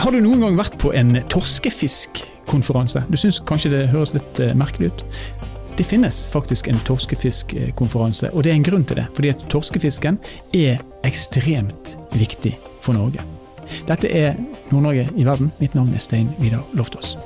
Har du noen gang vært på en torskefiskkonferanse? Du syns kanskje det høres litt eh, merkelig ut? Det finnes faktisk en torskefiskkonferanse, og det er en grunn til det. Fordi at torskefisken er ekstremt viktig for Norge. Dette er Nord-Norge i verden. Mitt navn er Stein Vidar Loftaas.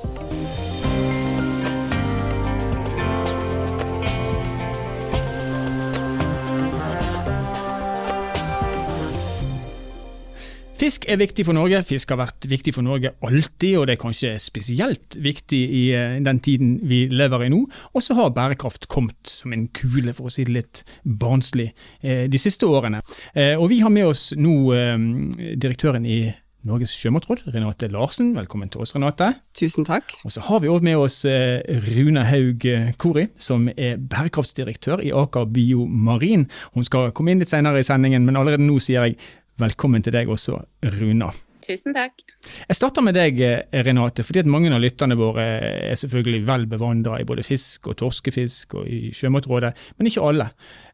Fisk er viktig for Norge. Fisk har vært viktig for Norge alltid, og det er kanskje spesielt viktig i eh, den tiden vi lever i nå. Og så har bærekraft kommet som en kule, for å si det litt barnslig, eh, de siste årene. Eh, og vi har med oss nå direktøren i Norges sjømatråd, Renate Larsen. Velkommen til oss, Renate. Tusen takk. Og så har vi også med oss Rune Haug Kori, som er bærekraftsdirektør i Aker Biomarin. Hun skal komme inn litt senere i sendingen, men allerede nå sier jeg Velkommen til deg også, Runa. Tusen takk. Jeg starter med deg, Renate, fordi at mange av lytterne våre er selvfølgelig vel bevandra i både fisk og torskefisk og i Sjømatrådet, men ikke alle.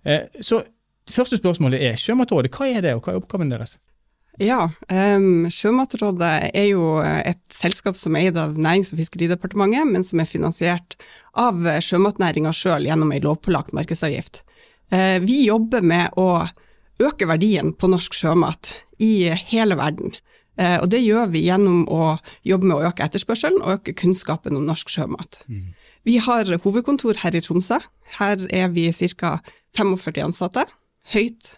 Eh, så det første spørsmålet er, Sjømatrådet, hva er det, og hva er oppgaven deres? Ja, um, Sjømatrådet er jo et selskap som er eid av Nærings- og fiskeridepartementet, men som er finansiert av sjømatnæringa sjøl gjennom ei lovpålagt markedsavgift. Uh, vi jobber med å øke verdien på norsk sjømat i hele verden. Eh, og det gjør vi gjennom å jobbe med å øke etterspørselen og øke kunnskapen om norsk sjømat. Mm. Vi har hovedkontor her i Tromsø. Her er vi ca. 45 ansatte. Høyt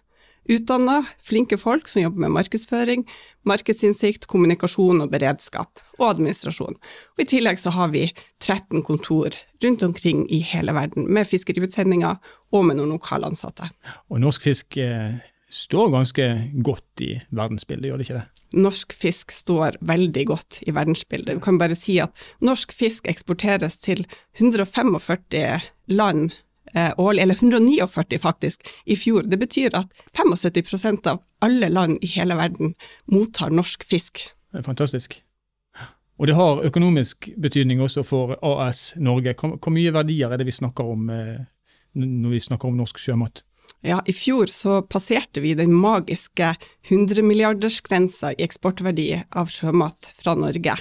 utdanna, flinke folk som jobber med markedsføring, markedsinnsikt, kommunikasjon og beredskap, og administrasjon. Og I tillegg så har vi 13 kontor rundt omkring i hele verden, med fiskeriutsendinger og med noen lokale ansatte. Og norsk fisk eh, står ganske godt i verdensbildet, gjør det ikke det? Norsk fisk står veldig godt i verdensbildet. Vi kan bare si at norsk fisk eksporteres til 145 land eh, årlig, eller 149 faktisk, i fjor. Det betyr at 75% av alle land i hele verden mottar norsk fisk. Det er fantastisk. Og det har økonomisk betydning også for AS Norge. Hvor mye verdier er det vi snakker om eh, når vi snakker om norsk sjømat? Ja, i fjor så passerte vi den magiske 100-milliardersgrensa i eksportverdi av sjømat fra Norge.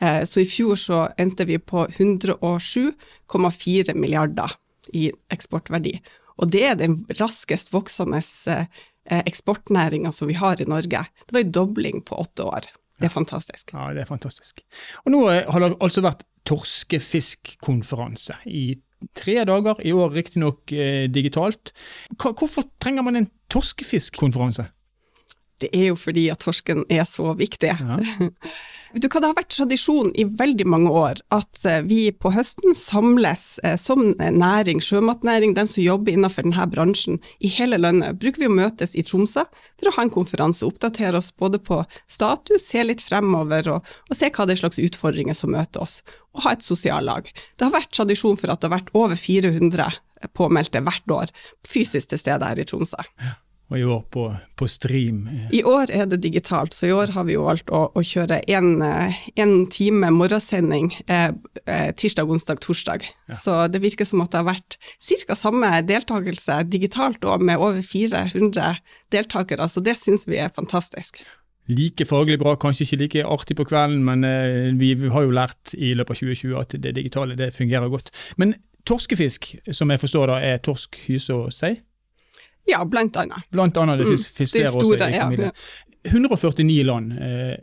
Eh, så i fjor så endte vi på 107,4 milliarder i eksportverdi. Og det er den raskest voksende eh, eksportnæringa som vi har i Norge. Det var en dobling på åtte år. Det er fantastisk. Ja, det er fantastisk. Og nå eh, har det altså vært torskefiskkonferanse i tre dager, i år riktignok eh, digitalt. Hvorfor trenger man en torskefiskkonferanse? Det er jo fordi at torsken er så viktig. Ja. Du, det har vært tradisjon i veldig mange år at eh, vi på høsten samles eh, som næring, sjømatnæring, den som jobber innenfor denne bransjen i hele landet. Bruker vi å møtes i Tromsø for å ha en konferanse, oppdatere oss både på status, se litt fremover og, og se hva det er slags utfordringer som møter oss, og ha et sosiallag. Det har vært tradisjon for at det har vært over 400 påmeldte hvert år fysisk til stede her i Tromsø. Ja og i år på, på, stream. I år er det digitalt, så i år har vi jo valgt å, å kjøre én time morgensending eh, eh, tirsdag, onsdag, torsdag. Ja. Så det virker som at det har vært ca. samme deltakelse digitalt òg, med over 400 deltakere, så det syns vi er fantastisk. Like faglig bra, kanskje ikke like artig på kvelden, men eh, vi, vi har jo lært i løpet av 2020 at det digitale det fungerer godt. Men torskefisk, som jeg forstår da, er torsk, hyse og sei? Ja, blant annet. Blant annet, det finnes mm, også i familien. Ja. 149 land. Eh,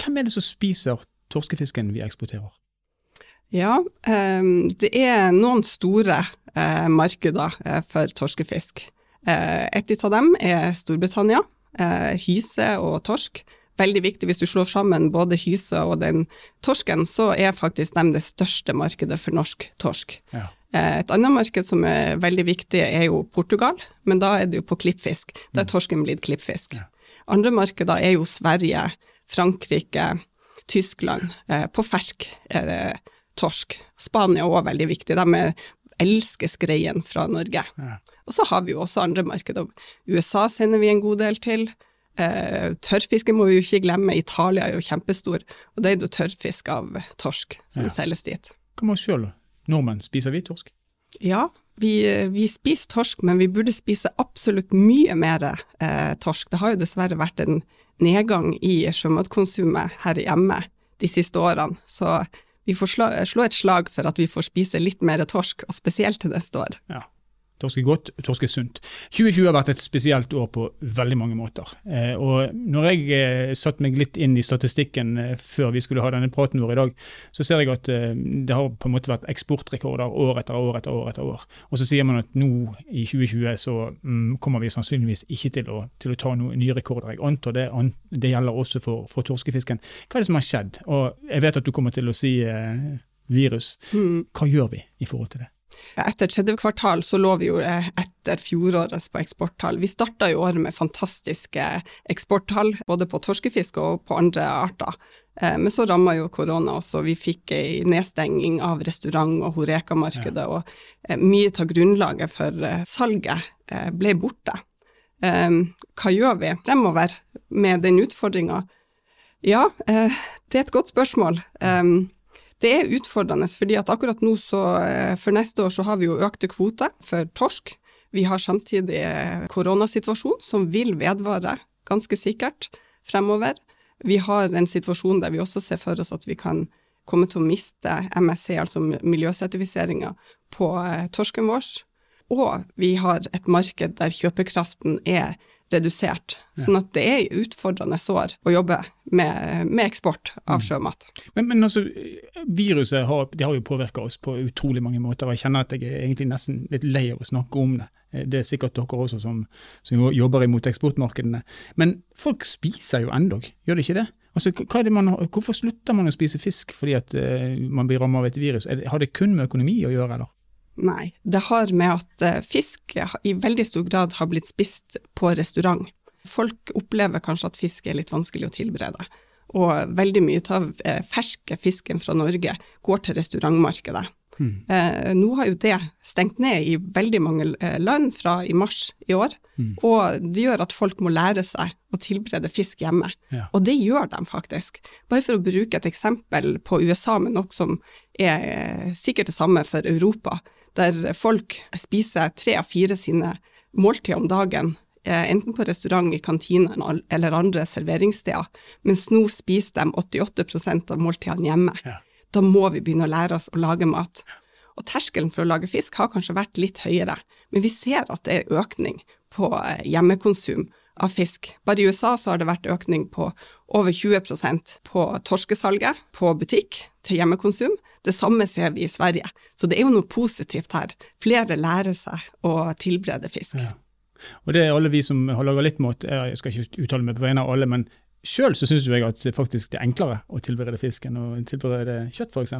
hvem er det som spiser torskefisken vi eksporterer? Ja, um, det er noen store uh, markeder for torskefisk. Et av dem er Storbritannia. hyse og torsk. Veldig viktig hvis du slår sammen både hyse og den torsken, så er faktisk de det største markedet for norsk torsk. Ja. Eh, et annet marked som er veldig viktig, er jo Portugal, men da er det jo på klippfisk. Da er mm. torsken blitt klippfisk. Andre markeder er jo Sverige, Frankrike, Tyskland, eh, på fersk eh, torsk. Spania er òg veldig viktig. De elsker skreien fra Norge. Og så har vi jo også andre markeder. USA sender vi en god del til. Tørrfiske tørrfisken må vi jo ikke glemme, Italia er jo kjempestor, og det er jo tørrfisk av torsk som ja. selges dit. Hva med oss sjøl, nordmenn, spiser vi torsk? Ja, Vi, vi, spiser torsk, men vi burde spise absolutt mye mer eh, torsk. Det har jo dessverre vært en nedgang i sjømatkonsumet her hjemme de siste årene, så vi får slå, slå, et slag for at vi får spise litt mer torsk, og spesielt til neste år. Ja. Torske godt, torske sunt. 2020 har vært et spesielt år på veldig mange måter. Eh, og når jeg satte satt meg litt inn i statistikken eh, før vi skulle ha denne praten vår i dag, så ser jeg at eh, det har på en måte vært eksportrekorder år etter år etter år. etter år. Og så sier man at nå i 2020 så mm, kommer vi sannsynligvis ikke til å, til å ta noen nye rekorder. Jeg antar det, det gjelder også for, for, torskefisken. Hva er det som har skjedd? Og jeg vet at du kommer til å si eh, virus. Mm. Hva gjør vi i forhold til det? Etter tredje kvartal så lå vi jo eh, etter fjorårets på eksporttall. Vi starta i år med fantastiske eksporttall, både på torskefisk og på andre arter. Eh, men så ramma jo korona oss, og vi fikk ei nedstenging av restaurant- og horekamarkedet, Ja. Og eh, mye av grunnlaget for salget ble borte. Hva gjør vi fremover med den utfordringa? Ja, det er et godt spørsmål. Det er utfordrende, fordi at akkurat nå så, eh, for neste år så har vi jo økte kvoter for torsk. Vi har samtidig eh, koronasituasjon som vil vedvare ganske sikkert fremover. Vi har en situasjon der vi også ser for oss at vi kan komme til å miste MSC, altså miljøsertifiseringa, på eh, torsken vår. Og vi har et marked der kjøpekraften er redusert. Sånn at det er utfordrende sår å jobbe med, med eksport av mm. sjømat. Men, men altså, viruset har, har jo påvirka oss på utrolig mange måter, og jeg kjenner at jeg er egentlig nesten litt lei av å snakke om det. Det er sikkert dere også som, som jobber imot eksportmarkedene. Men folk spiser jo endog, gjør de ikke det? Altså, man, hvorfor slutter man å spise fisk fordi at uh, man blir rammet av et virus? Det, har det kun med økonomi å gjøre, eller? Nei, det har med at eh, fisk i veldig stor grad har blitt spist på restaurant. Folk opplever kanskje at fisk er litt vanskelig å tilberede, og veldig mye av eh, ferske fisken fra Norge går til restaurantmarkedet. Mm. Eh, nå har jo det stengt ned i veldig mange land fra i mars i år, mm. og det gjør at folk må lære seg å tilberede fisk hjemme. Ja. Og det gjør de faktisk. Bare for å bruke et eksempel på USA, men noe som er sikkert det samme for Europa der folk spiser tre av fire sine måltider om dagen, eh, enten på restaurant, i kantinen eller andre serveringssteder, mens nå spiser de 88% av måltidene hjemme. Ja. Da må vi begynne å lære oss å lage mat. Og terskelen for å lage fisk har kanskje vært litt høyere, men vi ser at det er økning på eh, hjemmekonsum av fisk. Bare i USA så har det vært økning på over 20% på torskesalget på butikk til hjemmekonsum. Det samme ser vi i Sverige. Så det er jo noe positivt her. Flere lærer seg å tilberede fisk. Ja. Og det er alle vi som har laga litt mat, jeg skal ikke uttale meg på vegne av alle, men Sjøl så syns jeg at det faktisk er enklere å tilberede fisk enn å tilberede kjøtt, f.eks.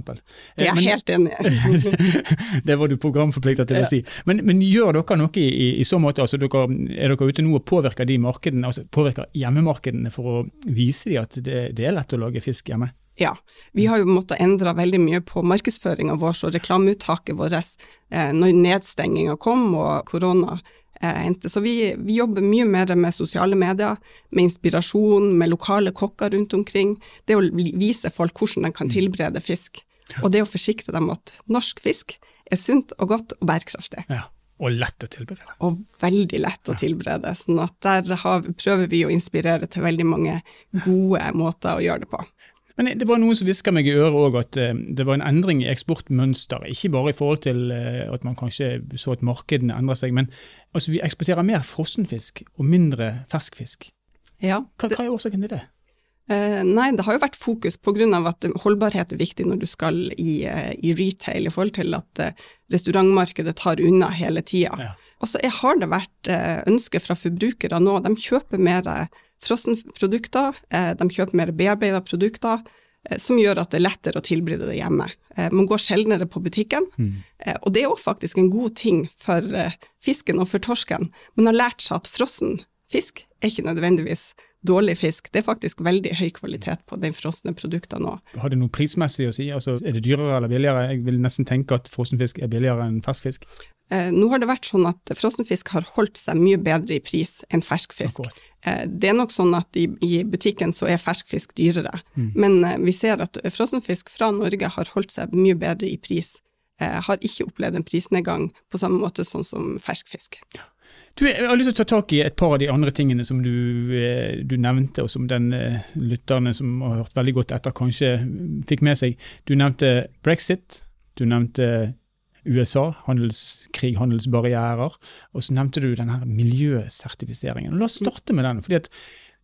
Det er jeg helt enig i. det var du programforplikta til å si. Men, men, gjør dere noe i, i, så måte? Altså, dere, er dere ute nå og påvirker de markedene, altså påvirker hjemmemarkedene for å vise dem at det, det er lett å lage fisk hjemme? Ja, vi har jo måttet endre veldig mye på markedsføringa vår og reklameuttaket vårt eh, når nedstenginga kom og korona hente. Så vi, vi, jobber mye mer med sosiale medier, med inspirasjon, med lokale kokker rundt omkring. Det å vise folk hvordan de kan mm. tilberede fisk. Og det å forsikre dem at norsk fisk er sunt og godt og bærekraftig. Ja. Og lett å tilberede. Og veldig lett å tilberede. sånn at der har, prøver vi å inspirere til veldig mange gode måter å gjøre det på. Men det var noen som hviska meg i øret òg at uh, det var en endring i eksportmønsteret. Ikke bare i forhold til uh, at man kanskje så at markedene endrer seg, men altså, vi eksporterer mer frossenfisk og mindre ferskfisk. Ja, hva, hva er årsaken til det? Uh, nei, det har jo vært fokus pga. at holdbarhet er viktig når du skal i, i retail, i forhold til at restaurantmarkedet tar unna hele tida. Ja. Og så har det vært ønske fra forbrukere nå, de kjøper mer frossenprodukter, eh, de kjøper mer bearbeida produkter, eh, som gjør at det er lettere å tilberede det hjemme. Eh, man går sjeldnere på butikken, mm. og det er jo faktisk en god ting for fisken og for torsken. Man har lært seg at frossen fisk er ikke nødvendigvis dårlig fisk. Det er faktisk veldig høy kvalitet på de frosne produktene òg. Har det noe prismessig å si? Altså, er det dyrere eller billigere? Jeg vil nesten tenke at frossenfisk er billigere enn ferskfisk. Eh, nå har det vært sånn at frossenfisk har holdt seg mye bedre i pris enn ferskfisk. Eh, det er nok sånn at i, i butikken så er ferskfisk dyrere, mm. men eh, vi ser at frossenfisk fra Norge har holdt seg mye bedre i pris eh, har ikke opplevd en prisnedgang på samme måte sånn som fersk fisk. Du, jeg har lyst til å ta tak i et par av de andre tingene som du, eh, du nevnte, og som den uh, lytterne som har hørt veldig godt etter, kanskje fikk med seg. Du nevnte brexit, du nevnte USA, handelskrig, handelsbarrierer, og så nevnte du denne miljøsertifiseringen. La oss starte med den. fordi at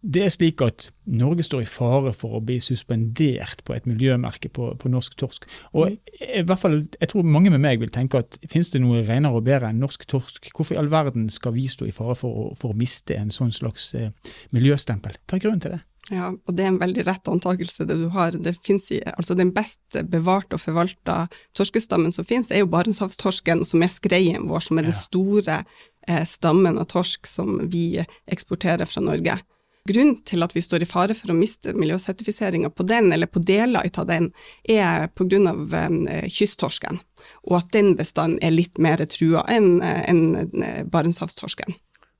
det er slik at Norge står i fare for å bli suspendert på et miljømerke på, på norsk torsk. Og i hvert fall, jeg tror mange med meg vil tenke at finnes det noe renere og bedre enn norsk torsk? Hvorfor i all verden skal vi stå i fare for å, for å miste en sånn slags eh, miljøstempel? Hva er grunnen til det? Ja, og det er en veldig rett antakelse det du har. Det i, altså Den best bevarte og forvalta torskestammen som finnes, er jo barentshavstorsken, som er skreien vår, som er den store eh, stammen av torsk som vi eksporterer fra Norge. Grunnen til at vi står i fare for å miste miljøsertifiseringa på den, eller på deler av den, er pga. Eh, kysttorsken, og at den bestanden er litt mer trua enn eh, en, eh, barentshavstorsken.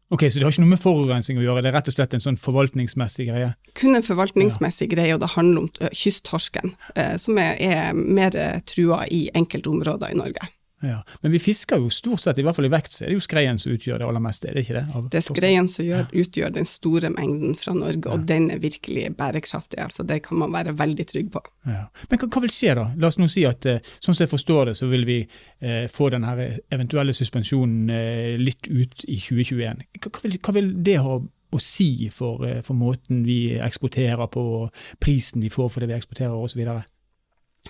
Ok, Så det har ikke noe med forurensning å gjøre, det er rett og slett en sånn forvaltningsmessig greie? Kun en forvaltningsmessig ja. greie, og det handler om kysttorsken, som er, er mer trua i enkelte områder i Norge. Ja. Men vi fisker jo stort sett, i hvert fall i vekt, så er det jo skreien som utgjør det aller meste, er det ikke det? Av det er skreien som gjør, utgjør den store mengden fra Norge, ja. og den er virkelig bærekraftig. altså Det kan man være veldig trygg på. Ja. Men hva, hva, vil skje da? La oss nå si at eh, sånn som jeg forstår det, så vil vi eh, få den her eventuelle suspensjonen eh, litt ut i 2021. Hva, hva, vil, hva vil, det ha å si for, eh, for måten vi eksporterer på, prisen vi får for det vi eksporterer osv.?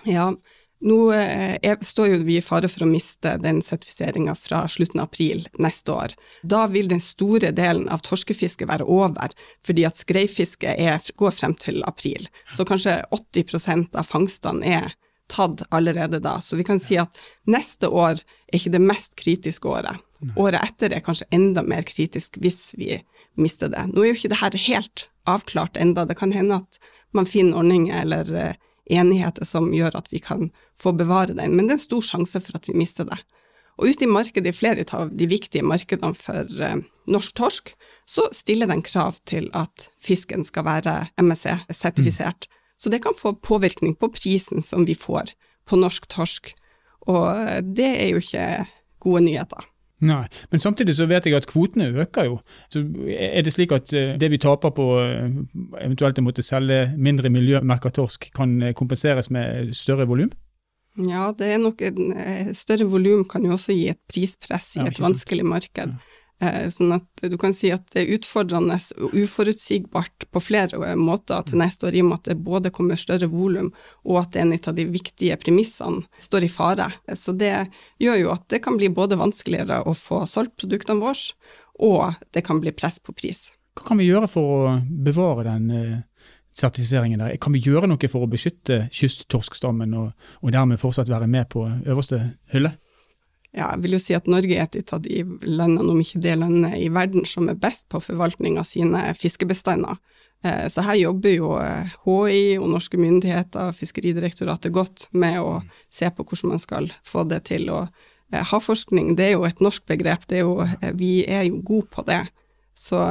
Ja, nå er, står jo vi i fare for å miste den sertifiseringa fra slutten av april neste år. Da vil den store delen av torskefisket være over, fordi at skreifisket går frem til april. Så kanskje 80% av fangstene er tatt allerede da. Så vi kan si at neste år er ikke det mest kritiske året. Året etter er kanskje enda mer kritisk hvis vi mister det. Nå er jo ikke det her helt avklart enda. Det kan hende at man finner ordninger eller eh, enigheter som gjør at vi kan få bevare den, men det er en stor sjanse for at vi mister det. Og ute i markedet, i flere av de viktige markedene for uh, norsk torsk, så stiller den krav til at fisken skal være MSC-sertifisert. Mm. Så det kan få påvirkning på prisen som vi får på norsk torsk, og eh, det er jo ikke gode nyheter. Nei, men samtidig så vet jeg at kvotene øker jo. Så Er det slik at eh, det vi taper på eh, eventuelt å måtte selge mindre miljømerka torsk, kan eh, kompenseres med større volum? Ja, det er nok en, større volum kan jo også gi et prispress i ja, et vanskelig marked. Ja. Eh, sånn at du kan si at det er utfordrende og uforutsigbart på flere måter til neste år, i og med at det både kommer større volum, og at en av de viktige premissene står i fare. Så det gjør jo at det kan bli både vanskeligere å få solgt produktene våre, og det kan bli press på pris. Hva kan vi gjøre for å bevare den eh, sertifiseringen der? Kan vi gjøre noe for å beskytte kysttorskstammen, og, og dermed fortsatt være med på øverste hylle? Ja, jeg vil jo si at Norge er et av de landene, om ikke det landet i verden, som er best på forvaltning av sine fiskebestander. Eh, så her jobber jo HI eh, og norske myndigheter, Fiskeridirektoratet, godt med å se på hvordan man skal få det til. Og eh, havforskning, det er jo et norsk begrep, er jo, vi er jo gode på det. Så,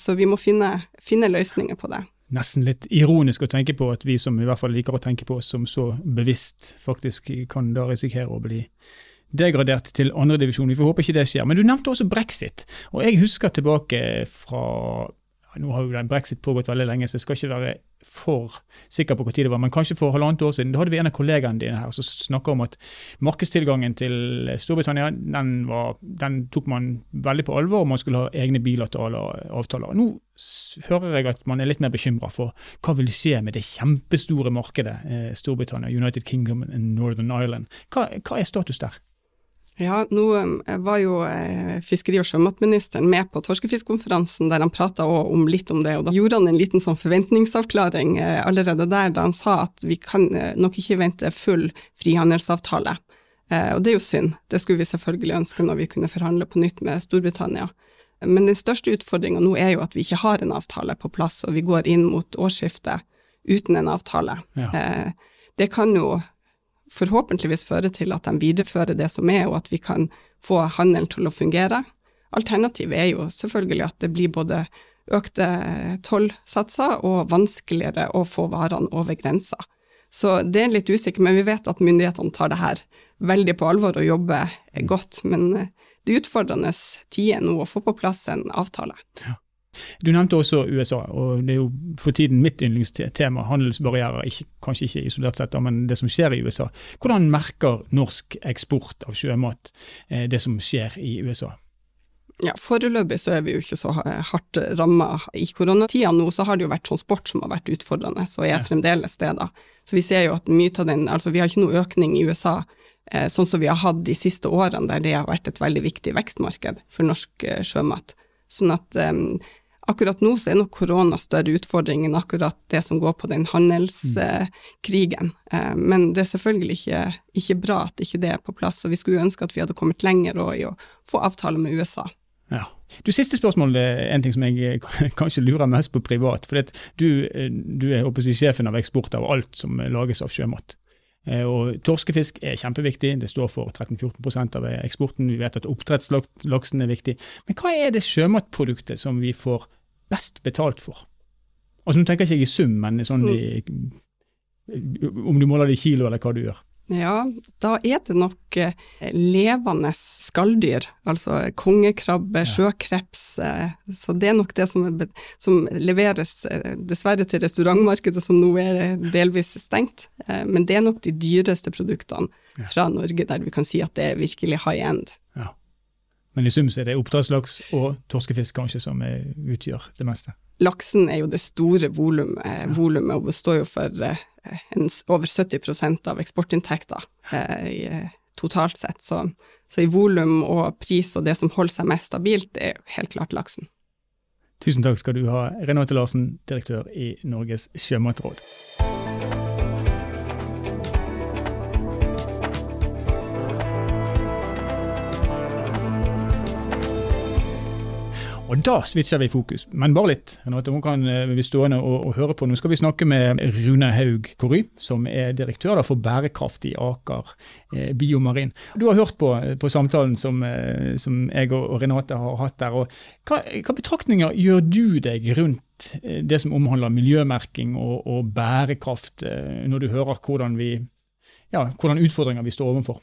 så vi må finne, finne løsninger på det nesten litt ironisk å tenke på at vi som i hvert fall liker å tenke på oss som så bevisst, faktisk kan da risikere å bli degradert til andredivisjon. Vi får håpe ikke det skjer. Men du nevnte også brexit. Og jeg husker tilbake fra nå har jo den brexit pågått veldig lenge, så jeg skal ikke være for sikker på hvor tid det var, men kanskje for halvannet år siden. Da hadde vi en av kollegaene dine her som snakka om at markedstilgangen til Storbritannia den, var, den, tok man veldig på alvor, og man skulle ha egne bilaterale avtaler. Nå hører jeg at man er litt mer bekymra for hva vil skje med det kjempestore markedet eh, Storbritannia, United Kingdom and Northern Ireland. Hva, hva er status der? Ja, nå eh, var jo eh, fiskeri- og sjømatministeren med på torskefiskkonferansen der han prata om litt om det, og da gjorde han en liten sånn forventningsavklaring eh, allerede der da han sa at vi kan nok ikke vente full frihandelsavtale. Og det er jo synd, det skulle vi selvfølgelig ønske når vi kunne forhandle på nytt med Storbritannia. Men den største utfordringa nå er jo at vi ikke har en avtale på plass, og vi går inn mot årsskiftet uten en avtale. Ja. Det kan jo forhåpentligvis føre til at de viderefører det som er, og at vi kan få handelen til å fungere. Alternativet er jo selvfølgelig at det blir både økte tollsatser og vanskeligere å få varene over grensa. Så det er litt usikkert, men vi vet at myndighetene tar det her veldig på alvor og jobber godt. Men eh, det er utfordrende tider nå å få på plass en avtale. Ja. Du nevnte også USA, og det er jo for tiden mitt yndlingstema, handelsbarrierer. Ikke, kanskje ikke isolert sett, men det som skjer i USA. Hvordan merker norsk eksport av sjømat eh, det som skjer i USA? Ja, Foreløpig så er vi jo ikke så hardt ramma. I koronatida nå så har det jo vært transport som har vært utfordrende, og er fremdeles det. da. Så vi ser jo at mye av den, altså vi har ikke noe økning i USA eh, sånn som vi har hatt de siste årene, der det har vært et veldig viktig vekstmarked for norsk eh, sjømat. Sånn at um, akkurat nå så er nok korona større utfordring enn akkurat det som går på den handelskrigen. Uh, men det er selvfølgelig ikke, ikke, bra at ikke det er på plass, og vi skulle ønske at vi hadde kommet lenger i å få avtale med USA. Ja. Du, Siste spørsmål er en ting som jeg kanskje lurer mest på privat. for Du, du er sjefen av eksport av alt som lages av sjømat. Eh, og Torskefisk er kjempeviktig, det står for 13-14% av eksporten. Vi vet at oppdrettslaksen er viktig. Men hva er det sjømatproduktet som vi får best betalt for? Altså Nå tenker jeg ikke i sum, men sånn i, om du måler det i kilo eller hva du gjør. Ja, da er det nok eh, levende skalldyr, altså kongekrabbe, sjøkreps. Eh, så det er nok det som, er, som, leveres eh, dessverre til restaurantmarkedet, som nå er delvis stengt. Men det er nok de dyreste produktene fra Norge der vi kan si at det er virkelig high end. Ja. Men i sum så er det oppdrettslaks og torskefisk kanskje som utgjør det meste? Laksen er jo det store volumet, ja. volumet og består jo for eh, en, over 70% av eksportinntekter eh, totalt sett. Så, så i volum og pris og det som holder seg mest stabilt, er jo helt klart laksen. Tusen takk skal du ha, Renate Larsen, direktør i Norges sjømatråd. Og da switcher vi fokus, men bare litt. Renate, hun kan eh, bli stående og, og, høre på. Nå skal vi snakke med Rune Haug Kory, som er direktør for bærekraft i Aker eh, Biomarin. Du har hørt på, på samtalen som, eh, som, jeg og Renate har hatt der. og hva, hva, betraktninger gjør du deg rundt eh, det som omhandler miljømerking og, og bærekraft, eh, når du hører hvordan, vi, ja, hvordan utfordringer vi står overfor?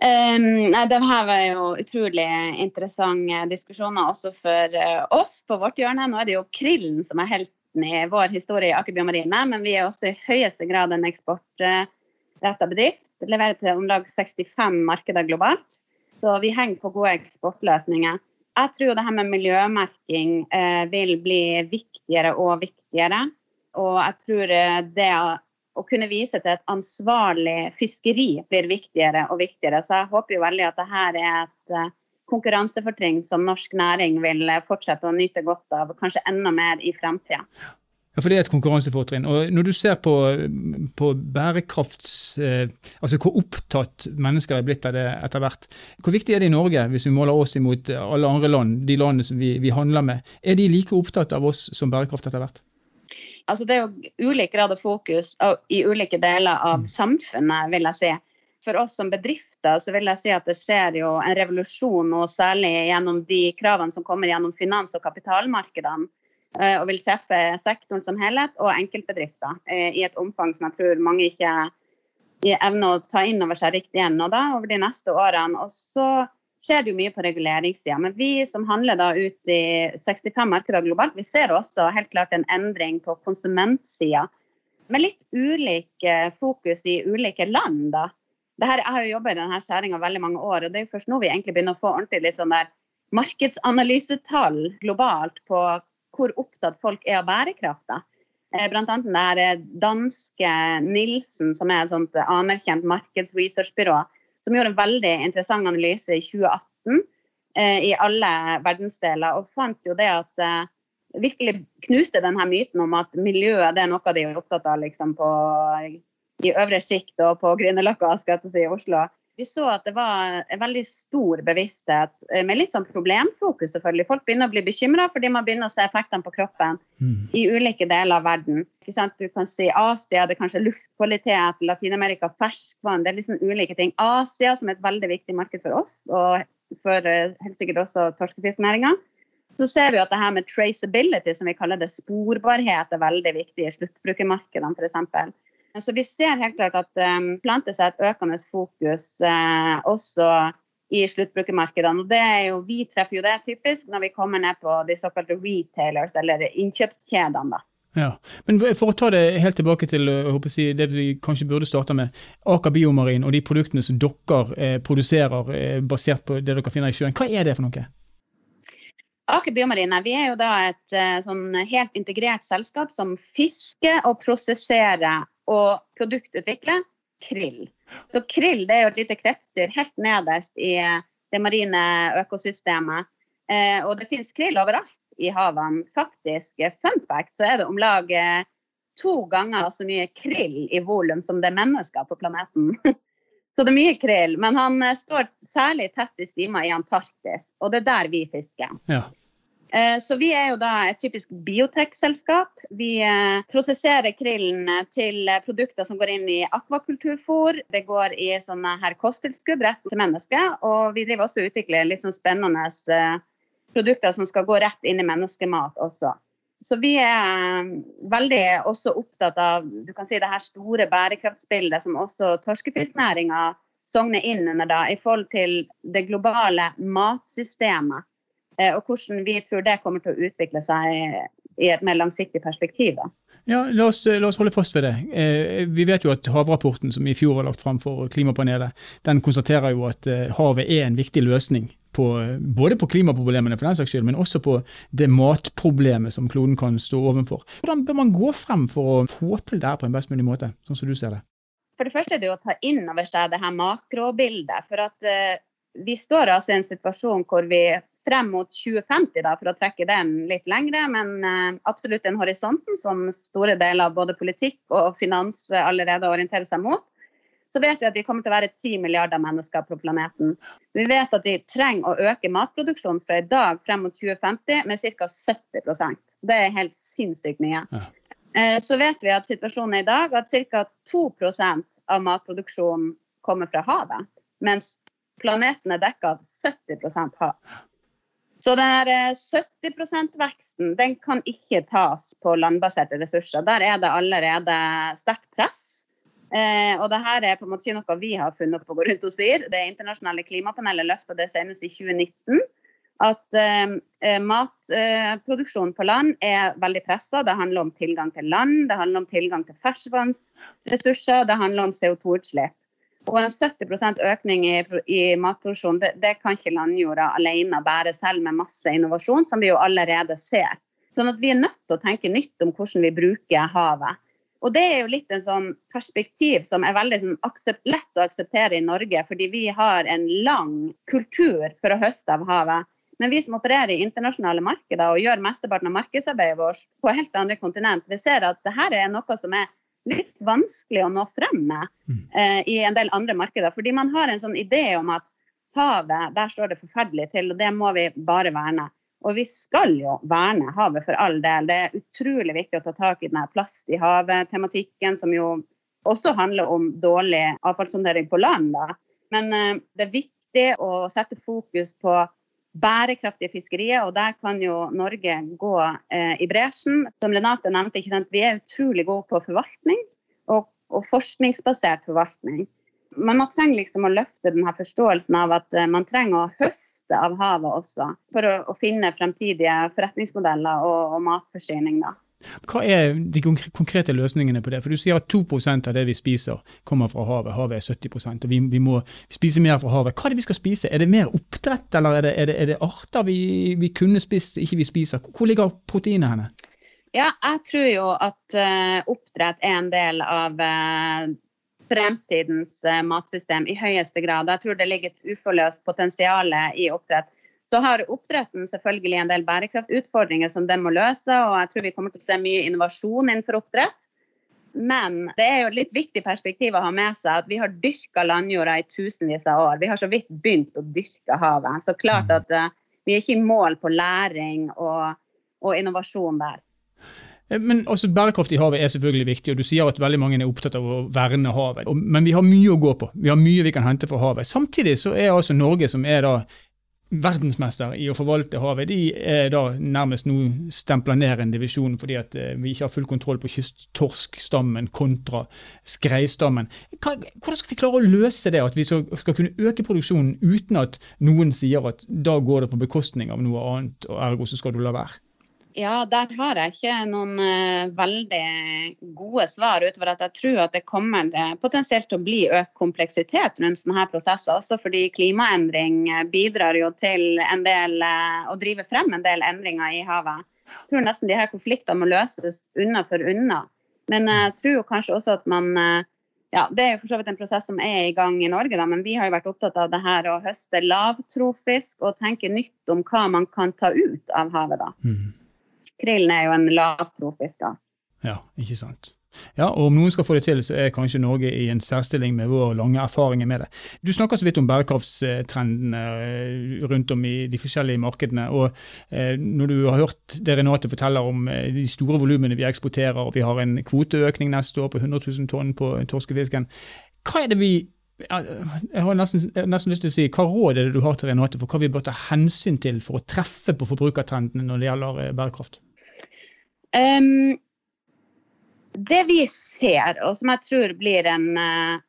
Um, det her var jo utrolig interessante diskusjoner også for uh, oss på vårt hjørne. Nå er det jo krillen som er helten i vår historie i Aker Biomarine, men vi er også i høyeste grad en eksportretta bedrift. Leverer til om lag 65 markeder globalt. Så vi henger på gode eksportløsninger. Jeg tror det her med miljømerking uh, vil bli viktigere og viktigere. Og jeg tror uh, det å kunne vise til et ansvarlig fiskeri blir viktigere og viktigere. Så jeg håper jo veldig at dette er et eh, konkurransefortrinn som norsk næring vil fortsette å nyte godt av, kanskje enda mer i fremtida. Ja, for det er et konkurransefortrinn. Og når du ser på, på bærekrafts... Eh, altså hvor opptatt mennesker er blitt av det etter hvert, hvor viktig er det i Norge, hvis vi måler oss imot alle andre land, de landene som vi, vi handler med? Er de like opptatt av oss som bærekraft etter hvert? Altså det er jo ulik grad av fokus i ulike deler av mm. samfunnet, vil jeg si. For oss som bedrifter så vil jeg si at det skjer jo en revolusjon, og særlig gjennom de kravene som kommer gjennom finans- og kapitalmarkedene, eh, og vil treffe sektoren som helhet og enkeltbedrifter eh, i et omfang som jeg tror mange ikke evner å ta inn over seg riktig ennå over de neste årene. Og så skjer det jo mye på reguleringssida. Men vi som handler da ut i 65 markeder globalt, vi ser også helt klart en endring på konsumentsida. Med litt ulik eh, fokus i ulike land, da. Her, jeg har jo jobba i denne skjæringa veldig mange år, og det er jo først nå vi egentlig begynner å få ordentlig litt sånn der markedsanalysetall globalt på hvor opptatt folk er av bærekraft. da. Eh, blant annet det her eh, danske Nilsen, som er et sånt anerkjent markedsresearchbyrå, som gjorde en veldig interessant analyse i 2018 eh, i alle verdensdeler, og fant jo det at eh, virkelig knuste denne myten om at miljøet det er noe de er opptatt av liksom, på, i øvre sjikt og på Grünerløkka si, i Oslo vi så at det var en veldig stor bevissthet, eh, med litt sånn problemfokus, selvfølgelig. Folk begynner å bli bekymra fordi man begynner å se effektene på kroppen mm. i ulike deler av verden. Du kan si Asia, det er kanskje luftkvalitet, Latin-Amerika, ferskvann. Det er liksom ulike ting. Asia, som er et veldig viktig marked for oss, og for eh, helt sikkert også torskefisknæringa. Så ser vi at det her med traceability, som vi kaller det, sporbarhet, er veldig viktig i sluttbrukermarkedene, f.eks. Så vi ser helt klart at um, planter seg et økende fokus uh, også i sluttbrukermarkedene. Og det er jo, vi treffer jo det typisk når vi kommer ned på de såkalte retailers, eller innkjøpskjedene. da. Ja, Men for å ta det helt tilbake til jeg, det vi kanskje burde starte med. Aker Biomarin og de produktene som dere eh, produserer eh, basert på det dere finner i sjøen. Hva er det for noe? Aker Biomarine vi er jo da et eh, sånn helt integrert selskap som fisker og prosesserer og produktutvikle krill. Så krill det er jo et lite krepsdyr helt nederst i det marine økosystemet. Eh, og det finnes krill overalt i havene. Faktisk, fun fact, så er det om lag eh, to ganger så mye krill i volum som det er mennesker på planeten. så det er mye krill. Men han eh, står særlig tett i stima i Antarktis, og det er der vi fisker. Ja. Eh, så vi er jo da et typisk biotekselskap. Vi eh, prosesserer krillen til produkter som går inn i akvakulturfôr. Det går i sånne her kosttilskudd rett til mennesket. Og vi driver også og utvikler litt sånn spennende eh, produkter som skal gå rett inn i menneskemat også. Så vi er veldig også opptatt av du kan si, det her store bærekraftsbildet som også torskefisknæringa sogner inn under da, i forhold til det globale matsystemet. Eh, og hvordan vi tror det kommer til å utvikle seg i et mer langsiktig perspektiv. Da. Ja, la oss, la oss, holde fast ved det. Eh, vi vet jo at Havrapporten som i fjor var lagt fram for Klimapanelet, den konstaterer jo at eh, havet er en viktig løsning. På, både på klimaproblemene for den saks skyld, men også på det matproblemet som kloden kan stå overfor. Hvordan bør man gå frem for å få til det her på en best mulig måte, sånn som du ser det? For det første er det å ta inn over seg det her makrobildet. For at uh, vi står altså i en situasjon hvor vi frem mot 2050, da, for å trekke den litt lengre, men uh, absolutt den horisonten som store deler av både politikk og finans allerede orienterer seg mot, så vet vi at vi kommer til å være 10 milliarder mennesker på planeten. Vi vet at de trenger å øke matproduksjonen fra i dag frem mot 2050 med ca. 70% Det er helt sinnssykt mye. Ja. Uh, så vet vi at situasjonen er i dag at ca. 2% av matproduksjonen kommer fra havet, mens planeten er dekka av 70% hav. Så den 70 %-veksten den kan ikke tas på landbaserte ressurser. Der er det allerede sterkt press. Eh, og det her er på en måte ikke noe vi har funnet opp å gå rundt og sier. Det internasjonale klimapanelet løfta det senest i 2019. At eh, eh matproduksjonen eh, på land er veldig pressa. Det handler om tilgang til land, det handler om tilgang til ferskvannsressurser, det handler om CO2-utslipp. Og en 70 økning i, i matproduksjon, det, det, kan ikke landjorda alene bære, selv med masse innovasjon, som vi jo allerede ser. Sånn at vi er nødt til å tenke nytt om hvordan vi bruker havet. Og det er jo litt en sånn perspektiv som er veldig sånn, aksept, lett å akseptere i Norge, fordi vi har en lang kultur for å høste av havet. Men vi som opererer i internasjonale markeder og gjør mesteparten av markedsarbeidet vårt på helt andre kontinent, vi ser at dette er noe som er litt vanskelig å nå frem med mm. eh, i en del andre markeder. Fordi man har en sånn idé om at havet, der står det forferdelig til, og det må vi bare verne. Og vi skal jo verne havet for all del. Det er utrolig viktig å ta tak i denne plast i havet-tematikken, som jo også handler om dårlig avfallshåndtering på land. Da. Men eh, det er viktig å sette fokus på bærekraftige fiskerier, og der kan jo Norge gå eh, i bresjen. Som Renate nevnte, vi er utrolig gode på forvaltning og, og, forskningsbasert forvaltning. Men man trenger liksom å løfte denne forståelsen av at eh, man trenger å høste av havet også, for å, å finne fremtidige forretningsmodeller og, og matforsyning. da. Hva er de konkrete løsningene på det? For Du sier at 2% av det vi spiser kommer fra havet. Havet er 70 og vi, vi, må spise mer fra havet. Hva er det vi skal spise? Er det mer oppdrett, eller er det, er det, er det arter vi, vi, kunne spist, ikke vi spiser? Hvor ligger proteinet henne? Ja, jeg tror jo at uh, oppdrett er en del av uh, fremtidens uh, matsystem i høyeste grad. Jeg tror det ligger et uforløst potensial i oppdrett. Så har oppdretten selvfølgelig en del bærekraftutfordringer som den må løse, og jeg tror vi kommer til å se mye innovasjon innenfor oppdrett. Men det er jo et litt viktig perspektiv å ha med seg at vi har dyrka landjorda i tusenvis av år. Vi har så vidt begynt å dyrke havet. Så klart mm. at uh, vi er ikke i mål på læring og, og innovasjon der. Eh, men altså, Bærekraft i havet er selvfølgelig viktig, og du sier at veldig mange er opptatt av å verne havet. Men vi har mye å gå på. Vi har mye vi kan hente fra havet. Samtidig så er altså Norge, som er da verdensmester i å forvalte havet, de er da nærmest nå stempla ned en divisjon fordi at eh, vi ikke har full kontroll på kysttorskstammen kontra skreistammen. Hvordan skal vi klare å løse det, at vi skal, kunne øke produksjonen uten at noen sier at da går det på bekostning av noe annet, og ergo så skal du la være? Ja, der har jeg ikke noen uh, veldig gode svar, utover at jeg tror at det kommer uh, potensielt til å bli økt kompleksitet rundt sånne her prosesser. Også fordi klimaendring uh, bidrar jo til en del, å drive frem en del endringer i havet. Jeg tror nesten de her konfliktene må løses unna for unna. Men jeg tror jo kanskje også at man ja, Det er jo for så vidt en prosess som er i gang i Norge, da, men vi har jo vært opptatt av det her å høste lavtrofisk og tenke nytt om hva man kan ta ut av havet. da. Mm. Krillen er jo en lavtrofisk art. Ja, ikke sant. Ja, og Om noen skal få det til, så er kanskje Norge i en særstilling med vår lange erfaringer med det. Du snakker så vidt om bærekraftstrendene eh, rundt om i de forskjellige markedene. og eh, Når du har hørt det Renate forteller om eh, de store volumene vi eksporterer, og vi har en kvoteøkning neste år på 100 000 tonn på torskefisken, hva er det vi jeg har nesten, nesten, lyst til å si, Hva råd er det du har til Renate for hva vi bør ta hensyn til for å treffe på forbrukertrendene når det gjelder bærekraft? Um, det vi ser, og som jeg tror blir en, eh,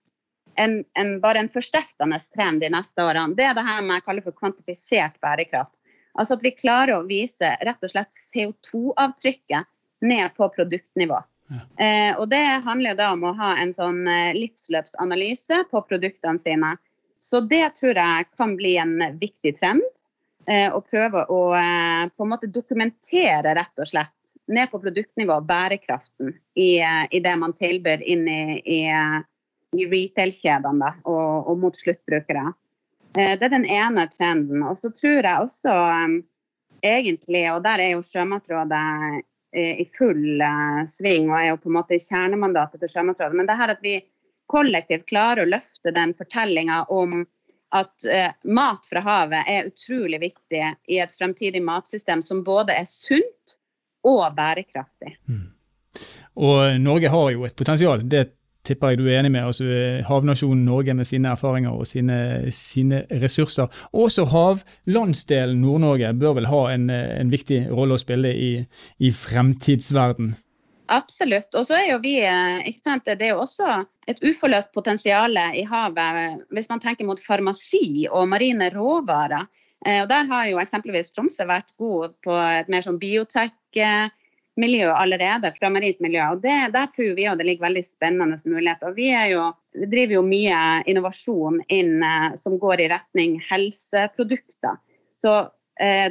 en, en, bare en forsterkende trend de neste årene, det er det her med jeg kaller for kvantifisert bærekraft. Altså at vi klarer å vise rett og slett CO2-avtrykket ned på produktnivå. Ja. Eh, og det handler da om å ha en sånn eh, livsløpsanalyse på produktene sine. Så det tror jeg kan bli en viktig trend. Eh, og prøve å eh, på en måte dokumentere rett og slett ned på produktnivå bærekraften i, eh, i det man tilbyr inn i, i, i retail-kjedene og, og, mot sluttbrukere. Det er den ene trenden. Og så tror jeg også egentlig, og der er jo Sjømatrådet i full sving og er jo på en måte kjernemandatet til Sjømatrådet, men det her at vi kollektivt klarer å løfte den fortellinga om at eh, mat fra havet er utrolig viktig i et fremtidig matsystem som både er sunt og bærekraftig. Mm. Og Norge har jo et potensial, det tipper jeg du er enig med. altså Havnasjonen Norge med sine erfaringer og sine, sine ressurser. Også havlandsdelen Nord-Norge bør vel ha en, en, viktig rolle å spille i, i fremtidsverden. Absolutt. Og så er jo vi eh, Det er jo også et uforløst potensial i havet hvis man tenker mot farmasi og marine råvarer. Eh, og Der har jo eksempelvis Tromsø vært god på et mer sånn biotech-miljø allerede, fra marint miljø. Og det, Der tror vi det ligger veldig spennende muligheter. Vi, jo, vi driver jo mye innovasjon inn eh, som går i retning helseprodukter. Så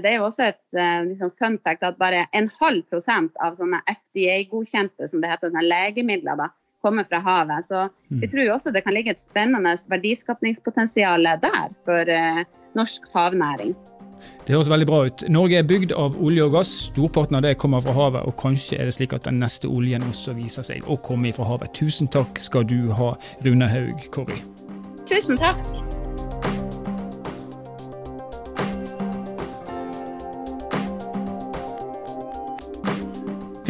det er jo også et eh, liksom fun fact at bare en halv prosent av sånne FDA-godkjente som det heter, legemidler da, kommer fra havet. Så vi mm. tror jo også det kan ligge et spennende verdiskapningspotensial der for eh, norsk havnæring. Det høres veldig bra ut. Norge er bygd av olje og gass. Storparten av det kommer fra havet, og kanskje er det slik at den neste oljen også viser seg å komme fra havet. Tusen takk skal du ha, Rune Haug Korri. Tusen takk.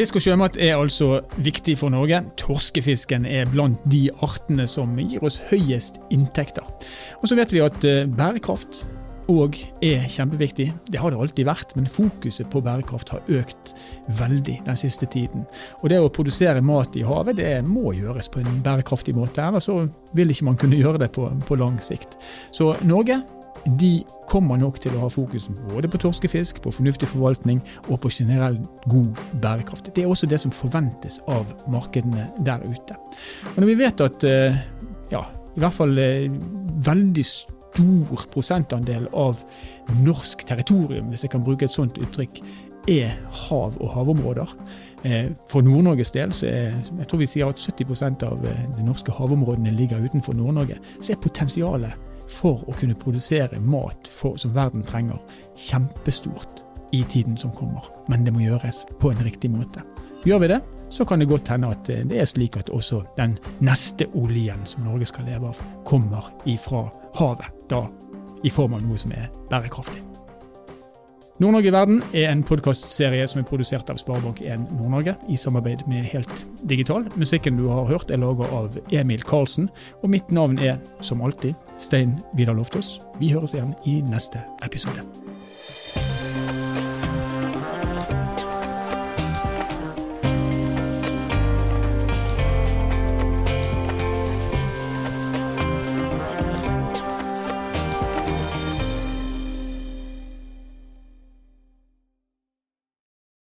Fisk og sjømat er altså viktig for Norge. Torskefisken er blant de artene som gir oss høyest inntekter. Og så vet vi at eh, bærekraft òg er kjempeviktig. Det har det alltid vært, men fokuset på bærekraft har økt veldig den siste tiden. Og det å produsere mat i havet det må gjøres på en bærekraftig måte, ellers så vil ikke man kunne gjøre det på, på lang sikt. Så Norge de kommer nok til å ha fokus både på torskefisk, på fornuftig forvaltning og på generell god bærekraft. Det er også det som forventes av markedene der ute. Og Når vi vet at eh, ja, i hvert fall eh, veldig stor prosentandel av norsk territorium, hvis jeg kan bruke et sånt uttrykk, er hav og havområder. Eh, for Nord-Norges del så er jeg tror vi sier at 70% av de norske havområdene ligger utenfor Nord-Norge. Så er potensialet for å kunne produsere mat for, som verden trenger, kjempestort i tiden som kommer. Men det må gjøres på en riktig måte. Gjør vi det, så kan det godt hende at det er slik at også den neste oljen som Norge skal leve av, kommer ifra havet. Da i form av noe som er bærekraftig. Nord-Norge i verden er en podkastserie som er produsert av Sparebank1 Nord-Norge i samarbeid med Helt Digital. Musikken du har hørt er laget av Emil Karlsen, og mitt navn er som alltid Stein Vidar Loftaas. Vi høres igjen i neste episode.